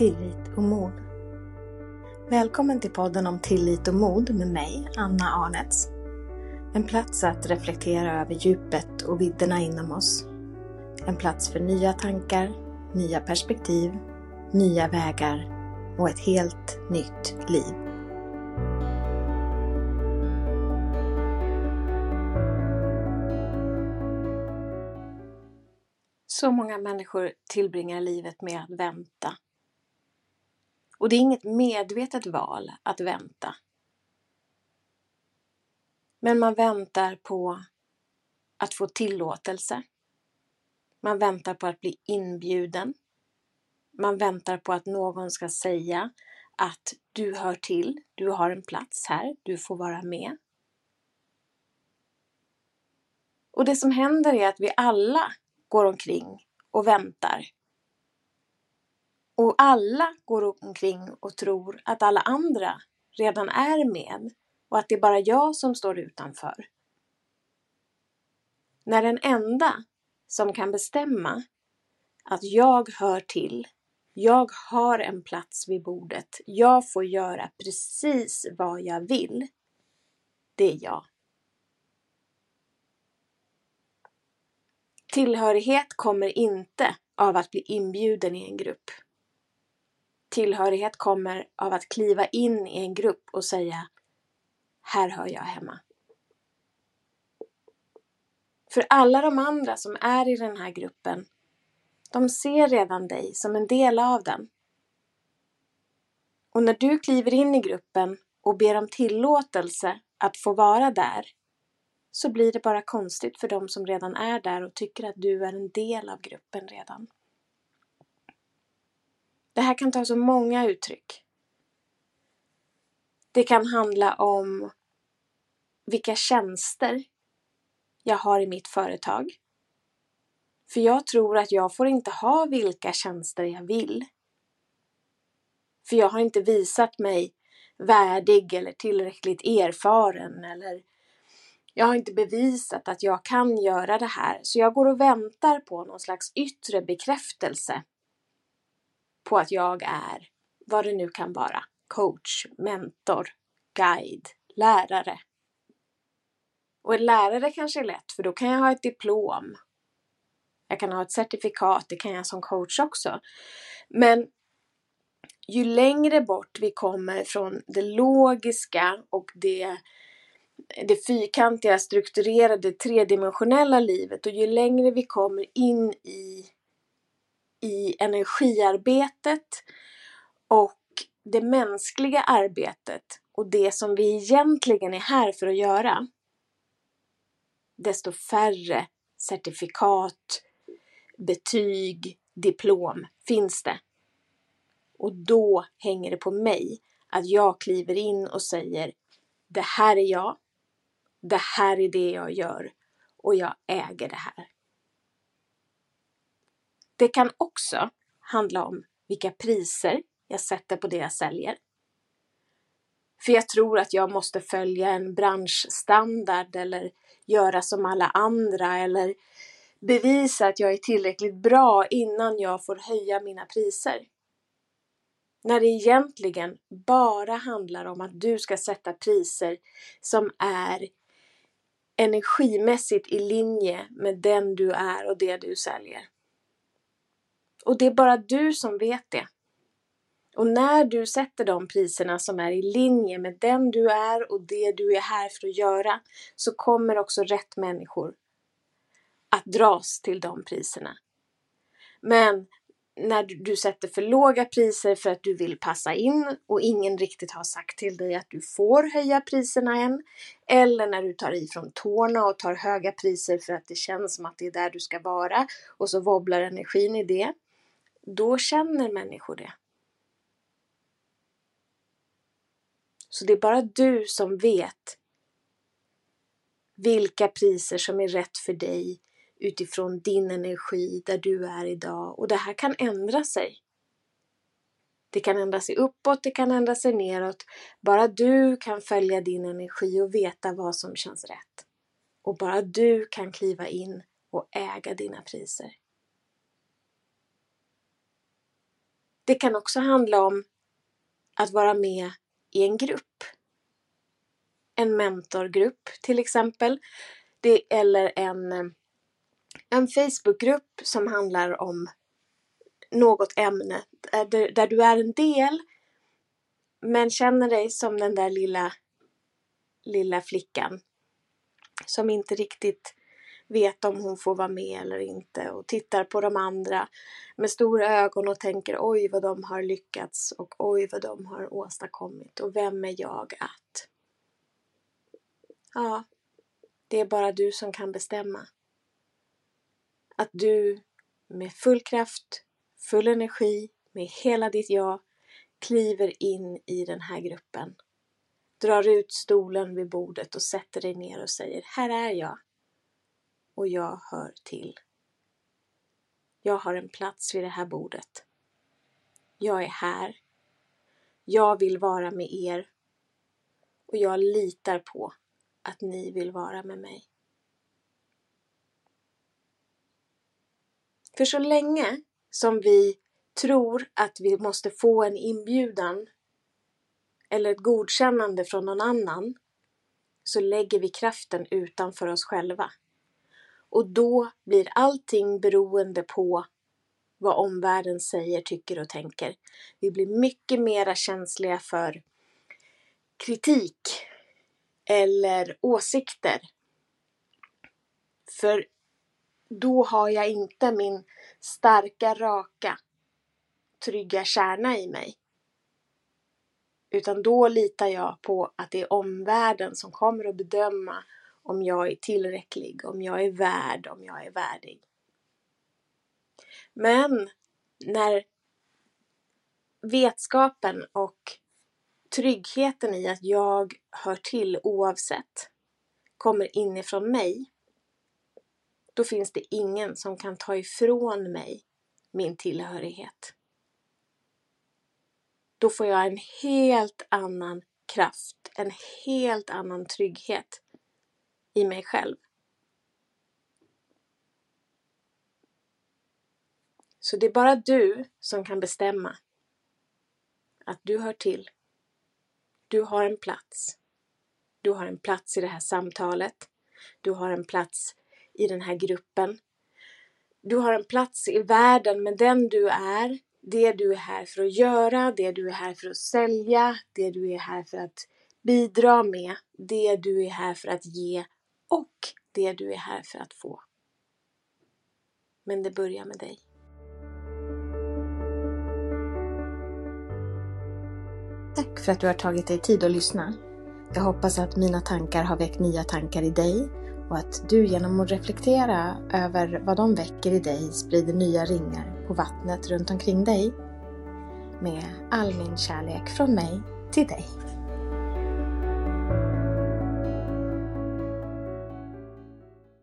tillit och mod. Välkommen till podden om tillit och mod med mig, Anna Arnets. En plats att reflektera över djupet och vidderna inom oss. En plats för nya tankar, nya perspektiv, nya vägar och ett helt nytt liv. Så många människor tillbringar livet med att vänta. Och det är inget medvetet val att vänta. Men man väntar på att få tillåtelse. Man väntar på att bli inbjuden. Man väntar på att någon ska säga att du hör till, du har en plats här, du får vara med. Och det som händer är att vi alla går omkring och väntar. Och alla går omkring och tror att alla andra redan är med och att det är bara jag som står utanför. När den enda som kan bestämma att jag hör till, jag har en plats vid bordet, jag får göra precis vad jag vill, det är jag. Tillhörighet kommer inte av att bli inbjuden i en grupp. Tillhörighet kommer av att kliva in i en grupp och säga här hör jag hemma. För alla de andra som är i den här gruppen, de ser redan dig som en del av den. Och när du kliver in i gruppen och ber om tillåtelse att få vara där, så blir det bara konstigt för de som redan är där och tycker att du är en del av gruppen redan. Det här kan ta så många uttryck. Det kan handla om vilka tjänster jag har i mitt företag. För jag tror att jag får inte ha vilka tjänster jag vill. För jag har inte visat mig värdig eller tillräckligt erfaren eller jag har inte bevisat att jag kan göra det här, så jag går och väntar på någon slags yttre bekräftelse på att jag är vad det nu kan vara. Coach, mentor, guide, lärare. Och en lärare kanske är lätt, för då kan jag ha ett diplom. Jag kan ha ett certifikat, det kan jag som coach också. Men ju längre bort vi kommer från det logiska och det det fyrkantiga, strukturerade, tredimensionella livet och ju längre vi kommer in i, i energiarbetet och det mänskliga arbetet och det som vi egentligen är här för att göra, desto färre certifikat, betyg, diplom finns det. Och då hänger det på mig att jag kliver in och säger det här är jag, det här är det jag gör och jag äger det här. Det kan också handla om vilka priser jag sätter på det jag säljer. För jag tror att jag måste följa en branschstandard eller göra som alla andra eller bevisa att jag är tillräckligt bra innan jag får höja mina priser. När det egentligen bara handlar om att du ska sätta priser som är energimässigt i linje med den du är och det du säljer. Och det är bara du som vet det. Och när du sätter de priserna som är i linje med den du är och det du är här för att göra så kommer också rätt människor att dras till de priserna. Men när du sätter för låga priser för att du vill passa in och ingen riktigt har sagt till dig att du får höja priserna än. Eller när du tar ifrån tårna och tar höga priser för att det känns som att det är där du ska vara och så wobblar energin i det. Då känner människor det. Så det är bara du som vet vilka priser som är rätt för dig utifrån din energi där du är idag och det här kan ändra sig. Det kan ändra sig uppåt, det kan ändra sig neråt. Bara du kan följa din energi och veta vad som känns rätt. Och bara du kan kliva in och äga dina priser. Det kan också handla om att vara med i en grupp. En mentorgrupp till exempel. Det, eller en, en Facebookgrupp som handlar om något ämne eh, där, där du är en del men känner dig som den där lilla, lilla flickan som inte riktigt vet om hon får vara med eller inte och tittar på de andra med stora ögon och tänker oj vad de har lyckats och oj vad de har åstadkommit och vem är jag att? Ja, det är bara du som kan bestämma. Att du med full kraft, full energi, med hela ditt jag kliver in i den här gruppen. Drar ut stolen vid bordet och sätter dig ner och säger Här är jag. Och jag hör till. Jag har en plats vid det här bordet. Jag är här. Jag vill vara med er. Och jag litar på att ni vill vara med mig. För så länge som vi tror att vi måste få en inbjudan eller ett godkännande från någon annan så lägger vi kraften utanför oss själva. Och då blir allting beroende på vad omvärlden säger, tycker och tänker. Vi blir mycket mera känsliga för kritik eller åsikter. För då har jag inte min starka, raka, trygga kärna i mig. Utan då litar jag på att det är omvärlden som kommer att bedöma om jag är tillräcklig, om jag är värd, om jag är värdig. Men när vetskapen och tryggheten i att jag hör till oavsett kommer inifrån mig, då finns det ingen som kan ta ifrån mig min tillhörighet då får jag en helt annan kraft, en helt annan trygghet i mig själv. Så det är bara du som kan bestämma att du hör till. Du har en plats. Du har en plats i det här samtalet. Du har en plats i den här gruppen. Du har en plats i världen med den du är det du är här för att göra, det du är här för att sälja, det du är här för att bidra med, det du är här för att ge och det du är här för att få. Men det börjar med dig. Tack för att du har tagit dig tid att lyssna. Jag hoppas att mina tankar har väckt nya tankar i dig och att du genom att reflektera över vad de väcker i dig sprider nya ringar på vattnet runt omkring dig. Med all min kärlek från mig till dig.